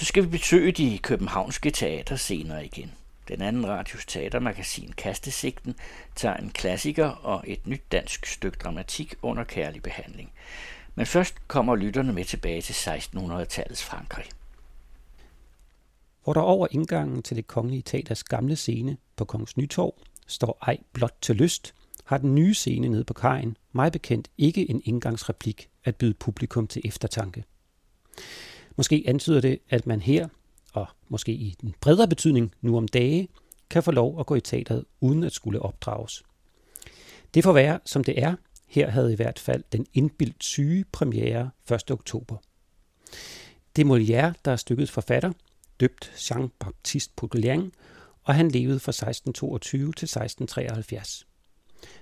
så skal vi besøge de københavnske teaterscener igen. Den anden radios teatermagasin Kastesigten tager en klassiker og et nyt dansk stykke dramatik under kærlig behandling. Men først kommer lytterne med tilbage til 1600-tallets Frankrig. Hvor der over indgangen til det kongelige teaters gamle scene på Kongens Nytorv står ej blot til lyst, har den nye scene nede på kajen mig bekendt ikke en indgangsreplik at byde publikum til eftertanke. Måske antyder det, at man her, og måske i den bredere betydning nu om dage, kan få lov at gå i teateret uden at skulle opdrages. Det får være, som det er. Her havde i hvert fald den indbildt syge premiere 1. oktober. Det er Molière, der er stykkets forfatter, døbt Jean-Baptiste Poulain, og han levede fra 1622 til 1673.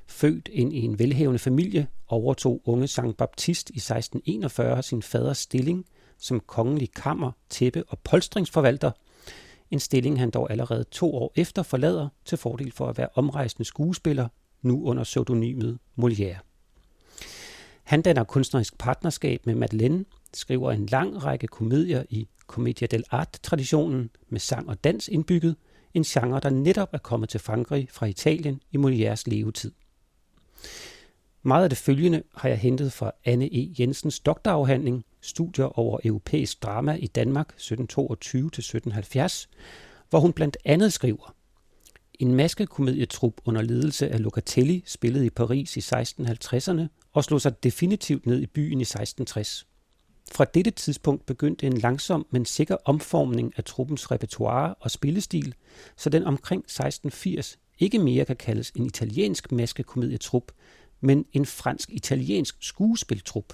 Født ind i en velhavende familie, overtog unge Jean-Baptiste i 1641 sin faders stilling som kongelig kammer, tæppe og polstringsforvalter, en stilling han dog allerede to år efter forlader til fordel for at være omrejsende skuespiller, nu under pseudonymet Molière. Han danner kunstnerisk partnerskab med Madeleine, skriver en lang række komedier i Commedia dell'arte-traditionen med sang og dans indbygget, en genre, der netop er kommet til Frankrig fra Italien i Molières levetid. Meget af det følgende har jeg hentet fra Anne E. Jensens doktorafhandling, Studier over europæisk drama i Danmark 1722-1770, hvor hun blandt andet skriver, en maskekomedietrup under ledelse af Locatelli spillede i Paris i 1650'erne og slog sig definitivt ned i byen i 1660. Fra dette tidspunkt begyndte en langsom, men sikker omformning af truppens repertoire og spillestil, så den omkring 1680 ikke mere kan kaldes en italiensk maskekomedietrup, men en fransk-italiensk skuespiltrup.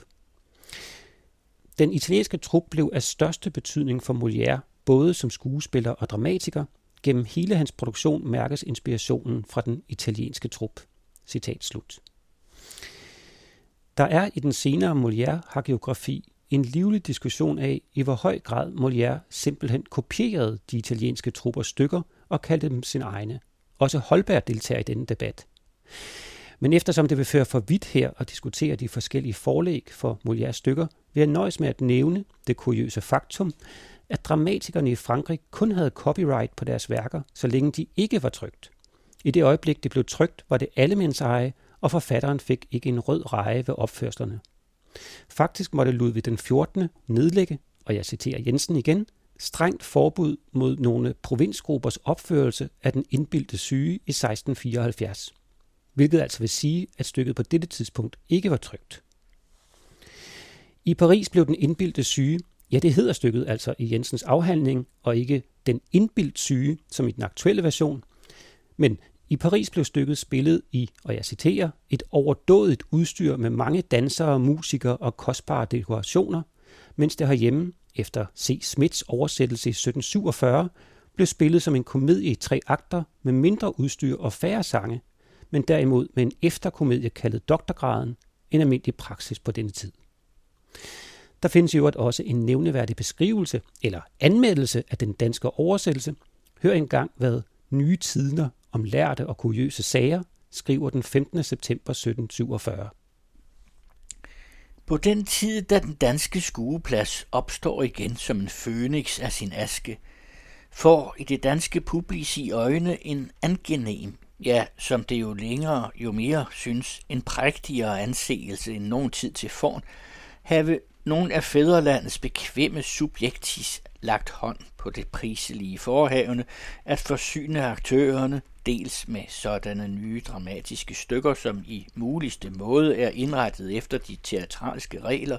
Den italienske trup blev af største betydning for Molière, både som skuespiller og dramatiker. Gennem hele hans produktion mærkes inspirationen fra den italienske trup. Citat slut. Der er i den senere Molière-hagiografi en livlig diskussion af, i hvor høj grad Molière simpelthen kopierede de italienske truppers stykker og kaldte dem sin egne. Også Holberg deltager i denne debat. Men eftersom det vil føre for vidt her at diskutere de forskellige forlæg for Molières stykker, vil jeg nøjes med at nævne det kuriøse faktum, at dramatikerne i Frankrig kun havde copyright på deres værker, så længe de ikke var trygt. I det øjeblik, det blev trygt, var det allemands eje, og forfatteren fik ikke en rød reje ved opførslerne. Faktisk måtte Ludvig den 14. nedlægge, og jeg citerer Jensen igen, strengt forbud mod nogle provinsgruppers opførelse af den indbildte syge i 1674. Hvilket altså vil sige, at stykket på dette tidspunkt ikke var trygt. I Paris blev den indbildte syge, ja det hedder stykket altså i Jensens afhandling, og ikke den indbildt syge, som i den aktuelle version, men i Paris blev stykket spillet i, og jeg citerer, et overdådigt udstyr med mange dansere, musikere og kostbare dekorationer, mens det herhjemme, efter C. Smiths oversættelse i 1747, blev spillet som en komedie i tre akter med mindre udstyr og færre sange, men derimod med en efterkomedie kaldet Doktorgraden, en almindelig praksis på denne tid. Der findes jo også en nævneværdig beskrivelse eller anmeldelse af den danske oversættelse. Hør engang, hvad Nye Tidner om lærte og kuriøse sager skriver den 15. september 1747. På den tid, da den danske skueplads opstår igen som en fønix af sin aske, får i det danske publis i øjne en angenem, ja, som det jo længere jo mere synes, en prægtigere anseelse end nogen tid til forn, have nogle af fædrelandets bekvemme subjektis lagt hånd på det priselige forhavne at forsyne aktørerne dels med sådanne nye dramatiske stykker, som i muligste måde er indrettet efter de teatralske regler,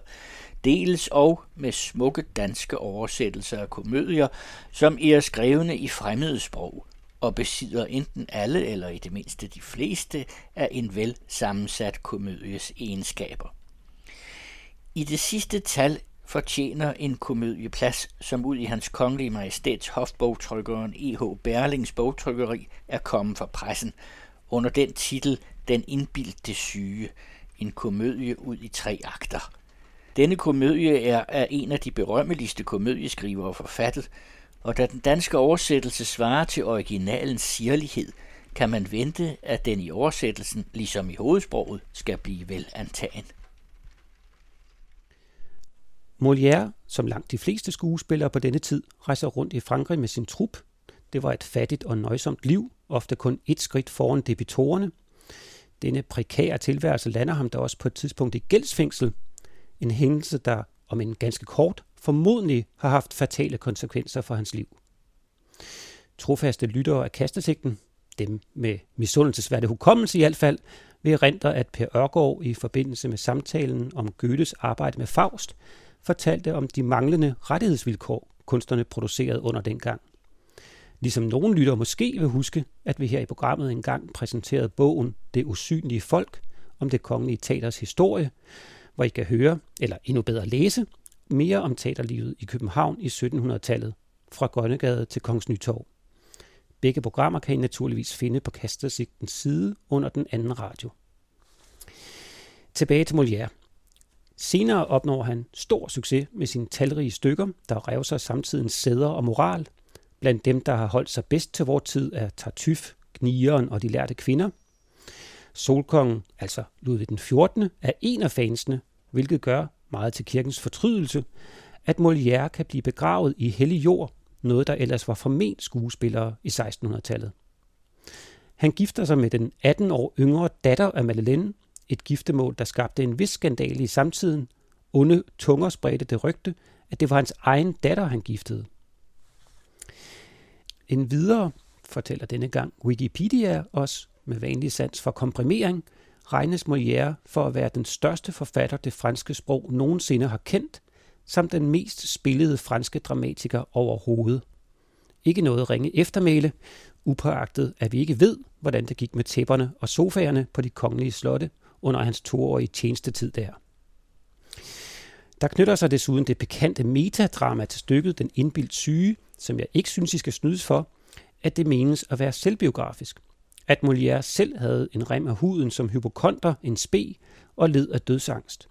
dels og med smukke danske oversættelser af komedier, som er skrevne i fremmede sprog og besidder enten alle eller i det mindste de fleste af en vel sammensat komedies egenskaber. I det sidste tal fortjener en komedieplads, som ud i hans kongelige majestæts hofbogtrykkeren E.H. Berlings bogtrykkeri er kommet fra pressen, under den titel Den indbildte syge, en komedie ud i tre akter. Denne komedie er af en af de berømmeligste komedieskrivere forfattet, og da den danske oversættelse svarer til originalens sirlighed, kan man vente, at den i oversættelsen, ligesom i hovedsproget, skal blive vel antagen. Molière, som langt de fleste skuespillere på denne tid, rejser rundt i Frankrig med sin trup. Det var et fattigt og nøjsomt liv, ofte kun et skridt foran debitorerne. Denne prekære tilværelse lander ham da også på et tidspunkt i gældsfængsel. En hændelse, der om en ganske kort, formodentlig har haft fatale konsekvenser for hans liv. Trofaste lyttere af kastesigten, dem med misundelsesværdig hukommelse i hvert fald, vil erindre, at Per Ørgaard i forbindelse med samtalen om Goethes arbejde med Faust, fortalte om de manglende rettighedsvilkår, kunstnerne producerede under dengang. Ligesom nogen lytter måske vil huske, at vi her i programmet engang præsenterede bogen Det usynlige folk om det kongelige teaters historie, hvor I kan høre, eller endnu bedre læse, mere om teaterlivet i København i 1700-tallet, fra Grønnegade til Kongens Nytorv. Begge programmer kan I naturligvis finde på Kastersigtens side under den anden radio. Tilbage til Molière. Senere opnår han stor succes med sine talrige stykker, der revser samtidens sæder og moral. Blandt dem, der har holdt sig bedst til vor tid, er Tartuffe, Gnieren og de lærte kvinder. Solkongen, altså Ludvig den 14., er en af fansene, hvilket gør meget til kirkens fortrydelse, at Molière kan blive begravet i hellig jord, noget der ellers var forment skuespillere i 1600-tallet. Han gifter sig med den 18 år yngre datter af Madeleine, et giftemål, der skabte en vis skandale i samtiden. Onde tunger spredte det rygte, at det var hans egen datter, han giftede. En videre fortæller denne gang Wikipedia os med vanlig sans for komprimering, regnes Molière for at være den største forfatter, det franske sprog nogensinde har kendt, samt den mest spillede franske dramatiker overhovedet. Ikke noget ringe eftermæle, upåagtet at vi ikke ved, hvordan det gik med tæpperne og sofaerne på de kongelige slotte under hans toårige tjenestetid der. Der knytter sig desuden det bekendte metadrama til stykket Den indbildt syge, som jeg ikke synes, I skal snydes for, at det menes at være selvbiografisk. At Molière selv havde en rem af huden som hypokonter, en spe og led af dødsangst.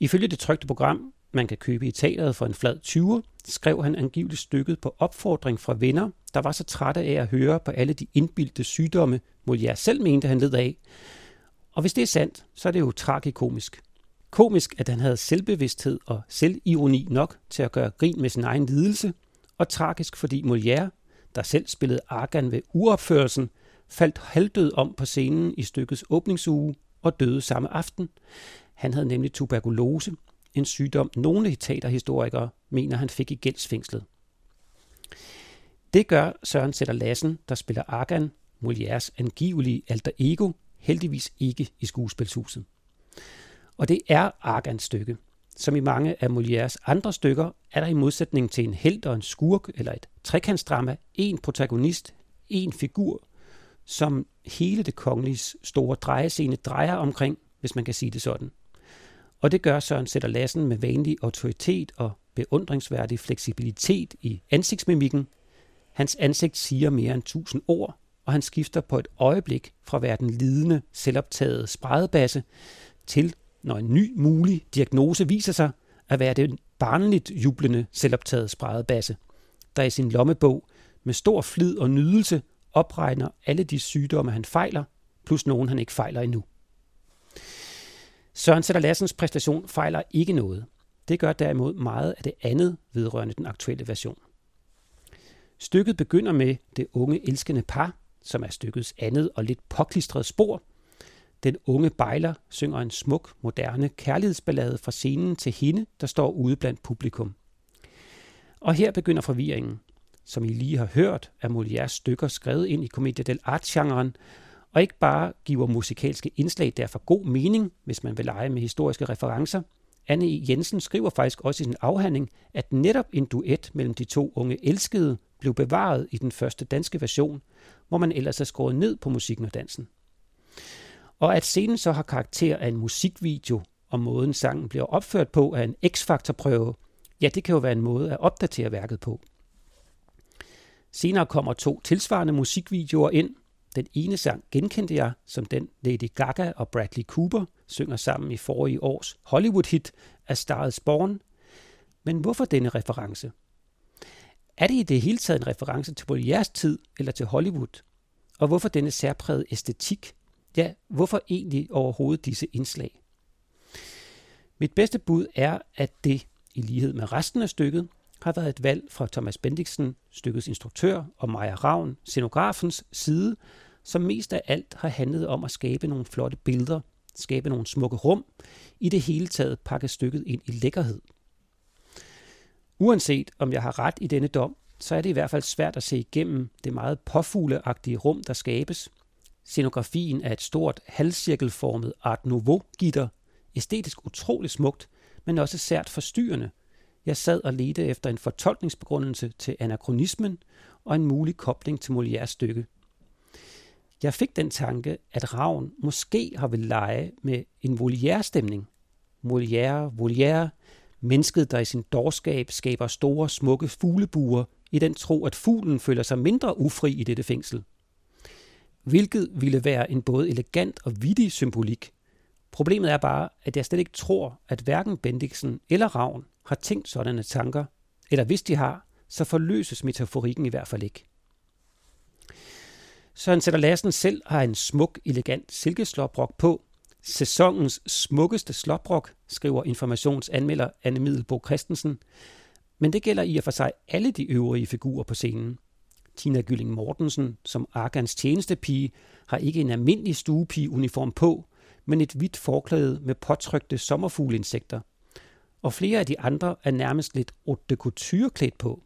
Ifølge det trygte program, man kan købe i teateret for en flad 20, skrev han angiveligt stykket på opfordring fra venner, der var så trætte af at høre på alle de indbildte sygdomme, Molière selv mente, han led af. Og hvis det er sandt, så er det jo tragikomisk. Komisk, at han havde selvbevidsthed og selvironi nok til at gøre grin med sin egen lidelse, og tragisk, fordi Molière, der selv spillede Argan ved uopførelsen, faldt halvdød om på scenen i stykkets åbningsuge og døde samme aften. Han havde nemlig tuberkulose, en sygdom nogle teaterhistorikere mener, han fik i gældsfængslet. Det gør Søren Sætter Lassen, der spiller Argan, Molières angivelige alter ego, heldigvis ikke i skuespilshuset. Og det er Argans stykke. Som i mange af Molières andre stykker, er der i modsætning til en held og en skurk eller et trekantsdrama, en protagonist, en figur, som hele det kongelige store drejescene drejer omkring, hvis man kan sige det sådan. Og det gør Søren Sætter Lassen med vanlig autoritet og beundringsværdig fleksibilitet i ansigtsmimikken. Hans ansigt siger mere end tusind ord, og han skifter på et øjeblik fra at være den lidende, selvoptagede spredebasse til, når en ny mulig diagnose viser sig, at være den barnligt jublende, selvoptagede spredebasse, der i sin lommebog med stor flid og nydelse opregner alle de sygdomme, han fejler, plus nogen, han ikke fejler endnu. Søren Sætter Lassens præstation fejler ikke noget. Det gør derimod meget af det andet vedrørende den aktuelle version. Stykket begynder med det unge elskende par, som er stykkets andet og lidt påklistret spor. Den unge bejler synger en smuk, moderne kærlighedsballade fra scenen til hende, der står ude blandt publikum. Og her begynder forvirringen. Som I lige har hørt, er Molières stykker skrevet ind i Commedia dell'arte-genren, og ikke bare giver musikalske indslag derfor god mening, hvis man vil lege med historiske referencer. Anne E. Jensen skriver faktisk også i sin afhandling, at netop en duet mellem de to unge elskede blev bevaret i den første danske version, hvor man ellers har skåret ned på musikken og dansen. Og at scenen så har karakter af en musikvideo, og måden sangen bliver opført på er en X-faktor-prøve, ja, det kan jo være en måde at opdatere værket på. Senere kommer to tilsvarende musikvideoer ind, den ene sang genkendte jeg som den Lady Gaga og Bradley Cooper synger sammen i forrige års Hollywood-hit A Star is Born. Men hvorfor denne reference? Er det i det hele taget en reference til Molières tid eller til Hollywood? Og hvorfor denne særpræget æstetik? Ja, hvorfor egentlig overhovedet disse indslag? Mit bedste bud er, at det i lighed med resten af stykket, har været et valg fra Thomas Bendiksen, stykkets instruktør, og Maja Ravn, scenografens side, som mest af alt har handlet om at skabe nogle flotte billeder, skabe nogle smukke rum, i det hele taget pakke stykket ind i lækkerhed. Uanset om jeg har ret i denne dom, så er det i hvert fald svært at se igennem det meget påfugleagtige rum, der skabes. Scenografien er et stort halvcirkelformet Art Nouveau-gitter, æstetisk utrolig smukt, men også sært forstyrrende. Jeg sad og ledte efter en fortolkningsbegrundelse til anachronismen og en mulig kobling til Molières stykke. Jeg fik den tanke, at Ravn måske har vil lege med en Molière-stemning. Molière, Molière, mennesket, der i sin dårskab skaber store, smukke fuglebuer, i den tro, at fuglen føler sig mindre ufri i dette fængsel. Hvilket ville være en både elegant og vittig symbolik. Problemet er bare, at jeg slet ikke tror, at hverken Bendiksen eller Ravn har tænkt sådanne tanker, eller hvis de har, så forløses metaforikken i hvert fald ikke. Søren Sætter Lassen selv har en smuk, elegant silkeslåbrok på. Sæsonens smukkeste slåbrok, skriver informationsanmelder Anne Middelbo Christensen. Men det gælder i og for sig alle de øvrige figurer på scenen. Tina Gylling Mortensen som Argans tjenestepige har ikke en almindelig stuepige-uniform på, men et hvidt forklæde med påtrykte sommerfugleinsekter. Og flere af de andre er nærmest lidt haute de couture klædt på.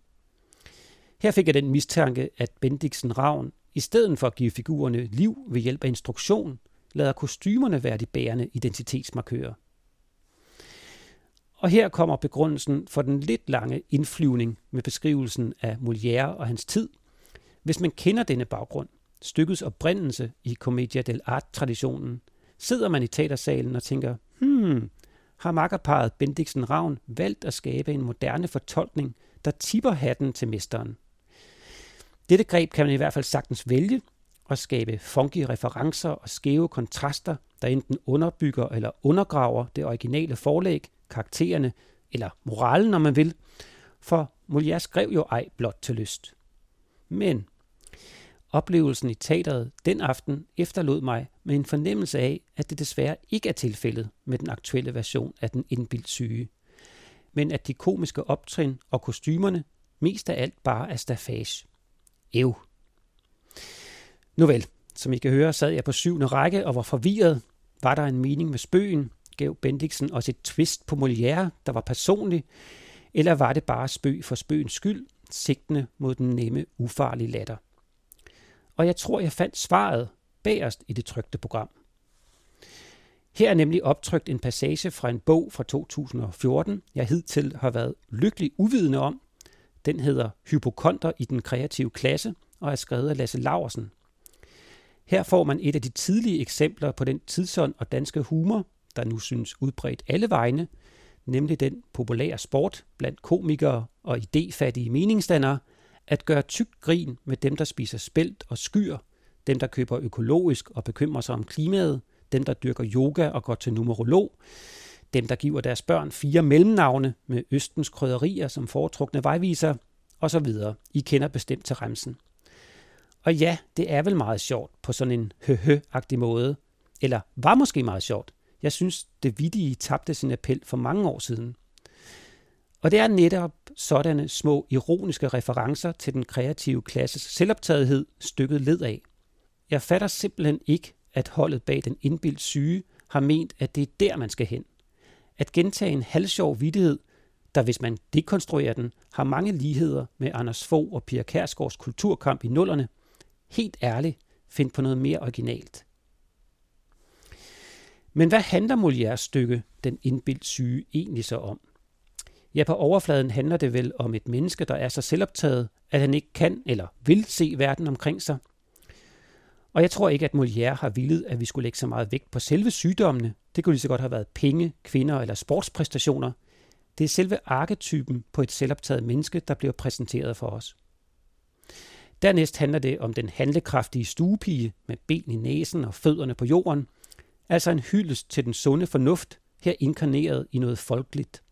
Her fik jeg den mistanke, at Bendiksen Ravn i stedet for at give figurerne liv ved hjælp af instruktion, lader kostymerne være de bærende identitetsmarkører. Og her kommer begrundelsen for den lidt lange indflyvning med beskrivelsen af Molière og hans tid. Hvis man kender denne baggrund, stykkets oprindelse i Commedia dell'arte-traditionen, sidder man i teatersalen og tænker, hmm, har makkerparet Bendiksen Ravn valgt at skabe en moderne fortolkning, der tipper hatten til mesteren. Dette greb kan man i hvert fald sagtens vælge og skabe funky referencer og skæve kontraster, der enten underbygger eller undergraver det originale forlæg, karaktererne eller moralen, når man vil, for Molière skrev jo ej blot til lyst. Men oplevelsen i teateret den aften efterlod mig med en fornemmelse af, at det desværre ikke er tilfældet med den aktuelle version af den indbildt syge, men at de komiske optrin og kostymerne mest af alt bare er stafage. Ev. Nu vel, som I kan høre, sad jeg på syvende række og var forvirret. Var der en mening med spøgen? Gav Bendiksen også et twist på Molière, der var personlig? Eller var det bare spøg for spøgens skyld, sigtende mod den nemme, ufarlige latter? Og jeg tror, jeg fandt svaret bagerst i det trykte program. Her er nemlig optrykt en passage fra en bog fra 2014, jeg hidtil har været lykkelig uvidende om, den hedder Hypokonter i den kreative klasse og er skrevet af Lasse Laversen. Her får man et af de tidlige eksempler på den tidsånd og danske humor, der nu synes udbredt alle vegne, nemlig den populære sport blandt komikere og idéfattige meningsdannere, at gøre tyk grin med dem, der spiser spelt og skyr, dem, der køber økologisk og bekymrer sig om klimaet, dem, der dyrker yoga og går til numerolog, dem, der giver deres børn fire mellemnavne med Østens krydderier som foretrukne vejviser, osv. I kender bestemt til remsen. Og ja, det er vel meget sjovt på sådan en høhø-agtig måde. Eller var måske meget sjovt. Jeg synes, det vidtige tabte sin appel for mange år siden. Og det er netop sådanne små ironiske referencer til den kreative klasses selvoptagethed stykket led af. Jeg fatter simpelthen ikke, at holdet bag den indbildt syge har ment, at det er der, man skal hen at gentage en halvsjov vidighed, der hvis man dekonstruerer den, har mange ligheder med Anders Fogh og Pia Kærsgaards kulturkamp i nullerne. Helt ærligt, find på noget mere originalt. Men hvad handler Molières stykke, Den indbildt syge, egentlig så om? Ja, på overfladen handler det vel om et menneske, der er så selvoptaget, at han ikke kan eller vil se verden omkring sig. Og jeg tror ikke, at Molière har villet, at vi skulle lægge så meget vægt på selve sygdommene, det kunne lige så godt have været penge, kvinder eller sportspræstationer. Det er selve arketypen på et selvoptaget menneske, der bliver præsenteret for os. Dernæst handler det om den handlekraftige stuepige med ben i næsen og fødderne på jorden, altså en hyldest til den sunde fornuft, her inkarneret i noget folkeligt.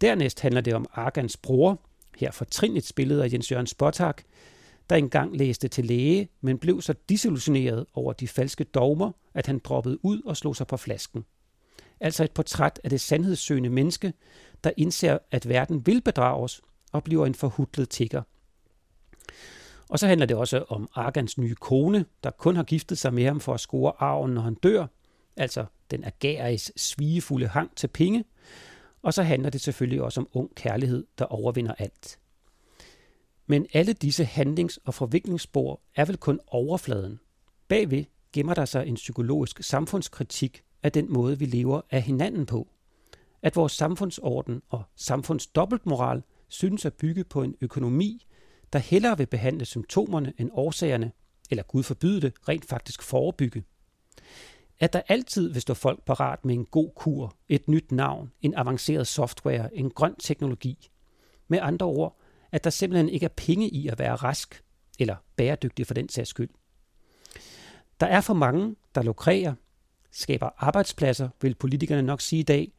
Dernæst handler det om Argans bror, her fortrinligt spillet af Jens Jørgen Spottak, der engang læste til læge, men blev så disillusioneret over de falske dogmer, at han droppede ud og slog sig på flasken. Altså et portræt af det sandhedssøgende menneske, der indser, at verden vil bedrage os og bliver en forhudlet tigger. Og så handler det også om Argans nye kone, der kun har giftet sig med ham for at score arven, når han dør, altså den agaris svigefulde hang til penge. Og så handler det selvfølgelig også om ung kærlighed, der overvinder alt. Men alle disse handlings- og forviklingsspor er vel kun overfladen. Bagved gemmer der sig en psykologisk samfundskritik af den måde, vi lever af hinanden på. At vores samfundsorden og samfundsdobbeltmoral synes at bygge på en økonomi, der hellere vil behandle symptomerne end årsagerne, eller Gud forbyde det, rent faktisk forebygge. At der altid vil stå folk parat med en god kur, et nyt navn, en avanceret software, en grøn teknologi. Med andre ord, at der simpelthen ikke er penge i at være rask, eller bæredygtig for den sags skyld. Der er for mange, der lukrerer, skaber arbejdspladser, vil politikerne nok sige i dag,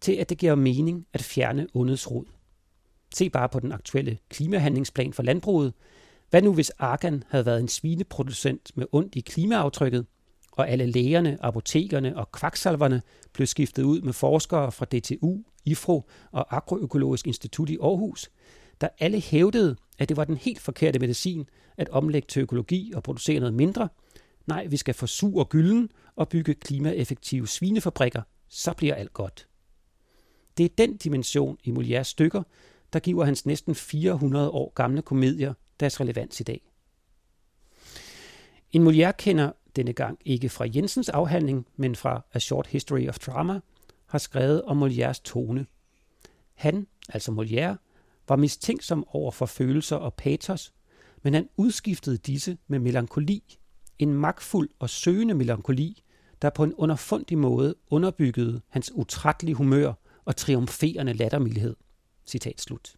til at det giver mening at fjerne ondets rod. Se bare på den aktuelle klimahandlingsplan for landbruget. Hvad nu hvis Argan havde været en svineproducent med ondt i klimaaftrykket, og alle lægerne, apotekerne og kvaksalverne blev skiftet ud med forskere fra DTU, IFRO og Agroøkologisk Institut i Aarhus, der alle hævdede, at det var den helt forkerte medicin at omlægge til økologi og producere noget mindre. Nej, vi skal forsure gylden og bygge klimaeffektive svinefabrikker, så bliver alt godt. Det er den dimension i Molières stykker, der giver hans næsten 400 år gamle komedier deres relevans i dag. En Molière kender denne gang ikke fra Jensens afhandling, men fra A Short History of Drama, har skrevet om Molières tone. Han, altså Molière, var mistænksom over for følelser og patos, men han udskiftede disse med melankoli, en magtfuld og søgende melankoli, der på en underfundig måde underbyggede hans utrættelige humør og triumferende lattermildhed. Citat slut.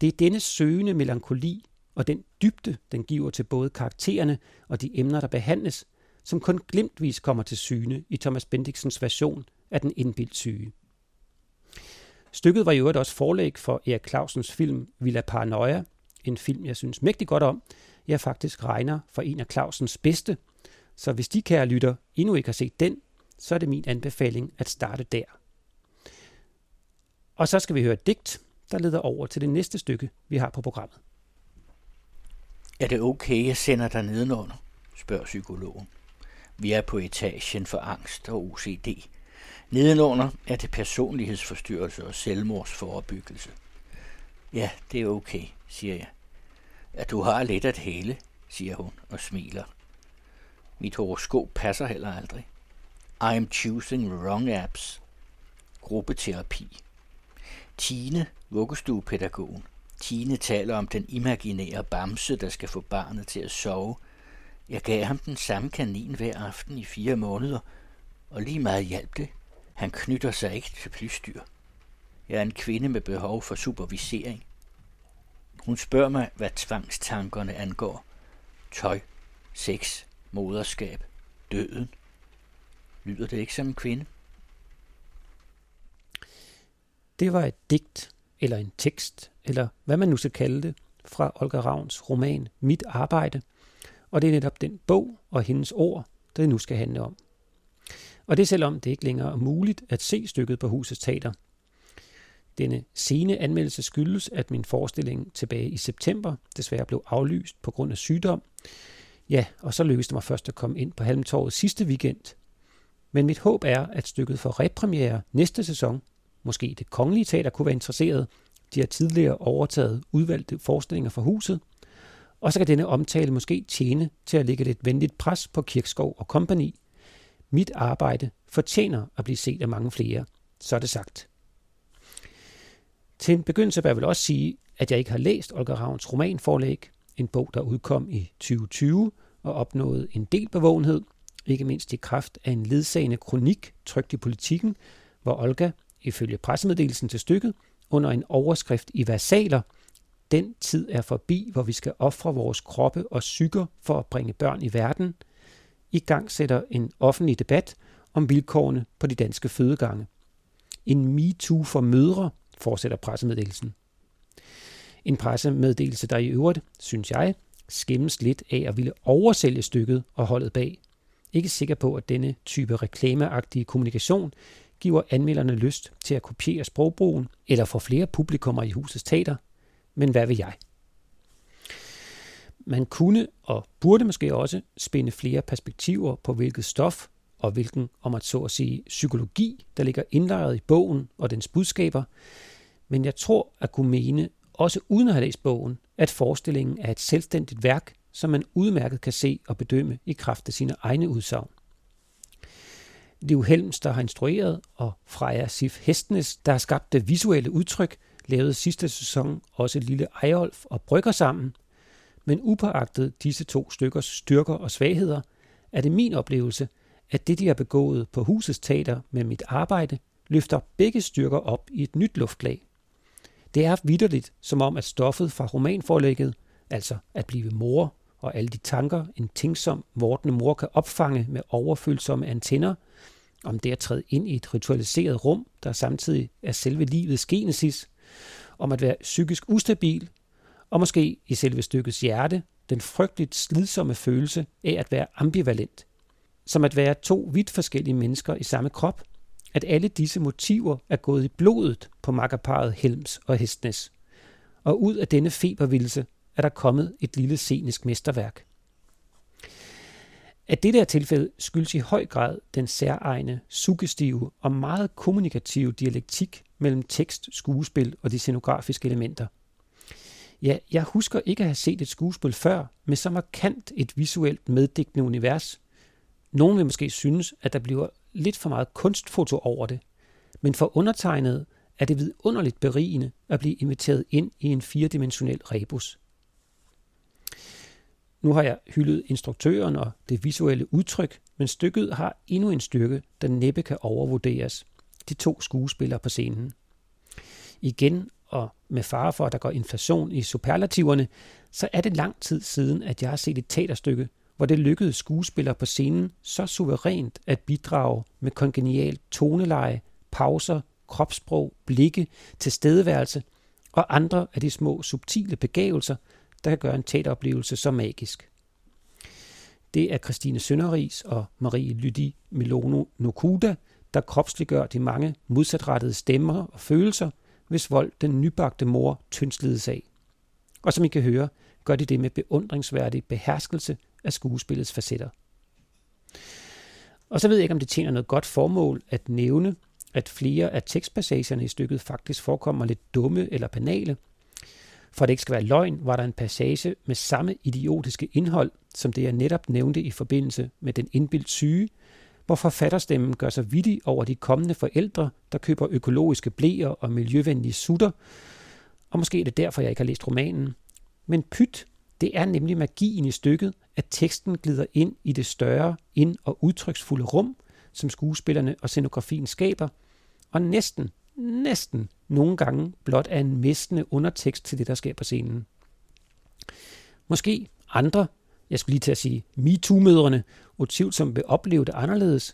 Det er denne søgende melankoli og den dybde, den giver til både karaktererne og de emner, der behandles, som kun glimtvis kommer til syne i Thomas Bendiksens version af den indbildt syge. Stykket var i øvrigt også forlæg for Erik Clausens film Villa Paranoia, en film, jeg synes mægtig godt om. Jeg faktisk regner for en af Clausens bedste, så hvis de kære lytter endnu ikke har set den, så er det min anbefaling at starte der. Og så skal vi høre et digt, der leder over til det næste stykke, vi har på programmet. Er det okay, jeg sender dig nedenunder? spørger psykologen. Vi er på etagen for angst og OCD. Nedenunder er det personlighedsforstyrrelse og selvmordsforebyggelse. Ja, det er okay, siger jeg. At du har lidt at hele, siger hun og smiler. Mit horoskop passer heller aldrig. I'm choosing wrong apps. Gruppeterapi. Tine, vuggestuepædagogen. Tine taler om den imaginære bamse, der skal få barnet til at sove. Jeg gav ham den samme kanin hver aften i fire måneder, og lige meget hjalp det. Han knytter sig ikke til plysdyr. Jeg er en kvinde med behov for supervisering. Hun spørger mig, hvad tvangstankerne angår. Tøj, sex, moderskab, døden. Lyder det ikke som en kvinde? Det var et digt, eller en tekst, eller hvad man nu skal kalde det, fra Olga Ravns roman Mit Arbejde, og det er netop den bog og hendes ord, det nu skal handle om. Og det selvom det ikke længere er muligt at se stykket på Husets Teater. Denne sene anmeldelse skyldes, at min forestilling tilbage i september desværre blev aflyst på grund af sygdom. Ja, og så lykkedes det mig først at komme ind på Halmtorvet sidste weekend. Men mit håb er, at stykket får repremiere næste sæson. Måske det kongelige teater kunne være interesseret. De har tidligere overtaget udvalgte forestillinger fra huset. Og så kan denne omtale måske tjene til at lægge lidt venligt pres på Kirkskov og kompagni, mit arbejde fortjener at blive set af mange flere. Så er det sagt. Til en begyndelse vil jeg vel også sige, at jeg ikke har læst Olga Ravns romanforlæg, en bog, der udkom i 2020 og opnåede en del bevågenhed, ikke mindst i kraft af en ledsagende kronik trygt i politikken, hvor Olga, ifølge pressemeddelelsen til stykket, under en overskrift i versaler, den tid er forbi, hvor vi skal ofre vores kroppe og psyker for at bringe børn i verden – i gang sætter en offentlig debat om vilkårene på de danske fødegange. En MeToo for mødre, fortsætter pressemeddelelsen. En pressemeddelelse, der i øvrigt, synes jeg, skæmmes lidt af at ville oversælge stykket og holdet bag. ikke sikker på, at denne type reklameagtige kommunikation giver anmelderne lyst til at kopiere sprogbrugen eller få flere publikummer i husets teater, men hvad vil jeg? Man kunne og burde måske også spænde flere perspektiver på, hvilket stof og hvilken, om at så at sige, psykologi, der ligger indlejret i bogen og dens budskaber. Men jeg tror at kunne mene, også uden at have læst bogen, at forestillingen er et selvstændigt værk, som man udmærket kan se og bedømme i kraft af sine egne udsagn. Liv Helms, der har instrueret, og Freja Sif Hestnes, der har skabt det visuelle udtryk, lavede sidste sæson også Lille Ejolf og Brygger sammen. Men upåagtet disse to stykkers styrker og svagheder, er det min oplevelse, at det, de har begået på husets teater med mit arbejde, løfter begge styrker op i et nyt luftlag. Det er vidderligt, som om at stoffet fra romanforlægget, altså at blive mor og alle de tanker, en tingsom, vortende mor kan opfange med overfølsomme antenner, om det at træde ind i et ritualiseret rum, der samtidig er selve livets genesis, om at være psykisk ustabil, og måske i selve stykkets hjerte, den frygteligt slidsomme følelse af at være ambivalent. Som at være to vidt forskellige mennesker i samme krop, at alle disse motiver er gået i blodet på makkerparet Helms og Hestnes. Og ud af denne febervildelse er der kommet et lille scenisk mesterværk. At det der tilfælde skyldes i høj grad den særegne, suggestive og meget kommunikative dialektik mellem tekst, skuespil og de scenografiske elementer. Ja, jeg husker ikke at have set et skuespil før med så markant et visuelt meddigtende univers. Nogen vil måske synes, at der bliver lidt for meget kunstfoto over det, men for undertegnet er det vidunderligt berigende at blive inviteret ind i en firedimensionel rebus. Nu har jeg hyldet instruktøren og det visuelle udtryk, men stykket har endnu en styrke, der næppe kan overvurderes. De to skuespillere på scenen. Igen, og med fare for, at der går inflation i superlativerne, så er det lang tid siden, at jeg har set et teaterstykke, hvor det lykkedes skuespillere på scenen så suverænt at bidrage med kongenial toneleje, pauser, kropssprog, blikke, tilstedeværelse og andre af de små subtile begavelser, der kan gøre en teateroplevelse så magisk. Det er Christine Sønderis og Marie Lydi Milono Nokuda, der kropsliggør de mange modsatrettede stemmer og følelser, hvis vold den nybagte mor tyndslides af. Og som I kan høre, gør de det med beundringsværdig beherskelse af skuespillets facetter. Og så ved jeg ikke, om det tjener noget godt formål at nævne, at flere af tekstpassagerne i stykket faktisk forekommer lidt dumme eller banale, for at det ikke skal være løgn, var der en passage med samme idiotiske indhold, som det jeg netop nævnte i forbindelse med den indbildt syge, hvor forfatterstemmen gør sig vidtig over de kommende forældre, der køber økologiske blæer og miljøvenlige sutter, og måske er det derfor, jeg ikke har læst romanen. Men pyt, det er nemlig magien i stykket, at teksten glider ind i det større, ind- og udtryksfulde rum, som skuespillerne og scenografien skaber, og næsten, næsten nogle gange blot er en mistende undertekst til det, der sker på scenen. Måske andre, jeg skulle lige til at sige MeToo-mødrene, utvivlsomt vil opleve det anderledes,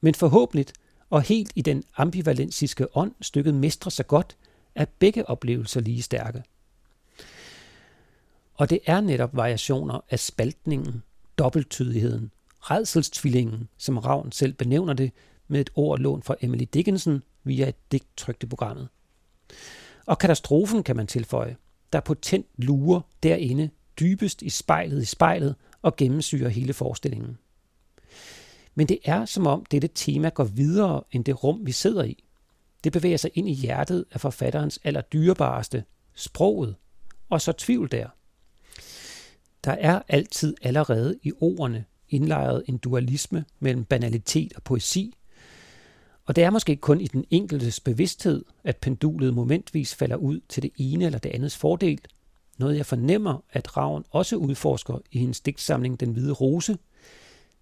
men forhåbentlig og helt i den ambivalensiske ånd stykket mestrer sig godt, er begge oplevelser lige stærke. Og det er netop variationer af spaltningen, dobbelttydigheden, redselstvillingen, som Ravn selv benævner det med et ord lånt fra Emily Dickinson via et digt trygt i programmet. Og katastrofen kan man tilføje, der potent lurer derinde dybest i spejlet i spejlet og gennemsyrer hele forestillingen. Men det er som om dette tema går videre end det rum, vi sidder i. Det bevæger sig ind i hjertet af forfatterens allerdyrebareste, sproget, og så tvivl der. Der er altid allerede i ordene indlejret en dualisme mellem banalitet og poesi, og det er måske kun i den enkeltes bevidsthed, at pendulet momentvis falder ud til det ene eller det andets fordel. Noget jeg fornemmer, at Ravn også udforsker i hendes digtsamling Den Hvide Rose.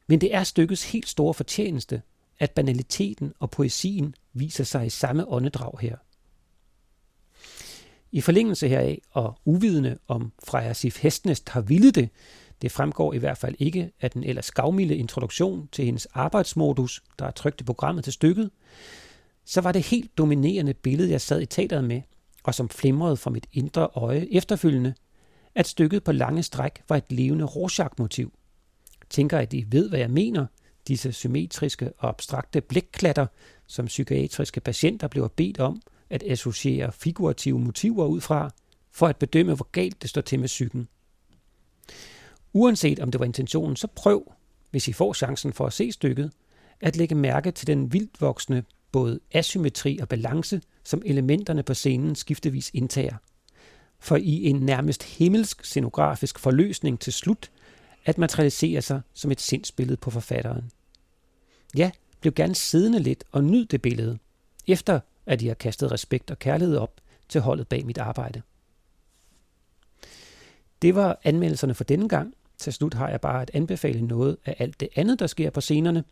Men det er stykkets helt store fortjeneste, at banaliteten og poesien viser sig i samme åndedrag her. I forlængelse heraf og uvidende om Freja Sif Hestnest har ville det, det fremgår i hvert fald ikke af den ellers gavmilde introduktion til hendes arbejdsmodus, der er trygt i programmet til stykket, så var det helt dominerende billede, jeg sad i teateret med, og som flimrede fra mit indre øje efterfølgende, at stykket på lange stræk var et levende Rorschach-motiv. Tænker, at I ved, hvad jeg mener, disse symmetriske og abstrakte blikklatter, som psykiatriske patienter bliver bedt om at associere figurative motiver ud fra, for at bedømme, hvor galt det står til med psyken. Uanset om det var intentionen, så prøv, hvis I får chancen for at se stykket, at lægge mærke til den vildt voksne både asymmetri og balance, som elementerne på scenen skiftevis indtager. For i en nærmest himmelsk scenografisk forløsning til slut, at materialisere sig som et sindsbillede på forfatteren. Ja, bliv gerne siddende lidt og nyd det billede, efter at I har kastet respekt og kærlighed op til holdet bag mit arbejde. Det var anmeldelserne for denne gang. Til slut har jeg bare at anbefale noget af alt det andet, der sker på scenerne.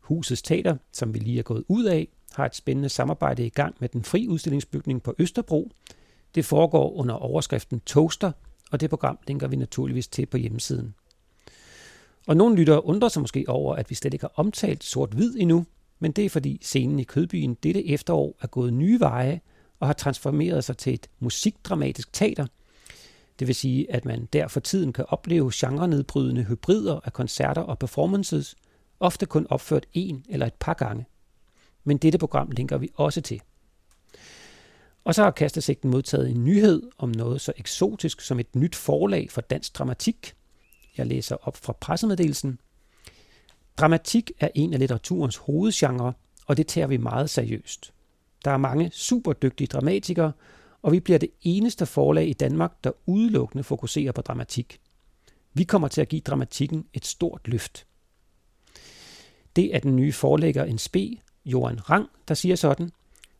Husets Teater, som vi lige er gået ud af, har et spændende samarbejde i gang med den fri udstillingsbygning på Østerbro. Det foregår under overskriften Toaster, og det program linker vi naturligvis til på hjemmesiden. Og nogle lyttere undrer sig måske over, at vi slet ikke har omtalt sort-hvid endnu, men det er fordi scenen i Kødbyen dette efterår er gået nye veje og har transformeret sig til et musikdramatisk teater. Det vil sige, at man der for tiden kan opleve genrenedbrydende hybrider af koncerter og performances, ofte kun opført en eller et par gange. Men dette program linker vi også til. Og så har Kastesigten modtaget en nyhed om noget så eksotisk som et nyt forlag for dansk dramatik. Jeg læser op fra pressemeddelelsen. Dramatik er en af litteraturens hovedgenre, og det tager vi meget seriøst. Der er mange superdygtige dramatikere, og vi bliver det eneste forlag i Danmark, der udelukkende fokuserer på dramatik. Vi kommer til at give dramatikken et stort løft. Det er den nye forlægger en spe, Johan Rang, der siger sådan,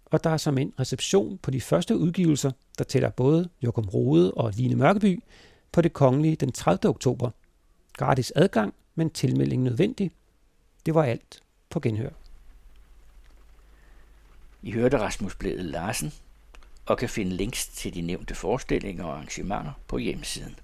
og der er som en reception på de første udgivelser, der tæller både Jokum Rode og Line Mørkeby, på det kongelige den 30. oktober. Gratis adgang, men tilmelding nødvendig. Det var alt på genhør. I hørte Rasmus Blæde Larsen og kan finde links til de nævnte forestillinger og arrangementer på hjemmesiden.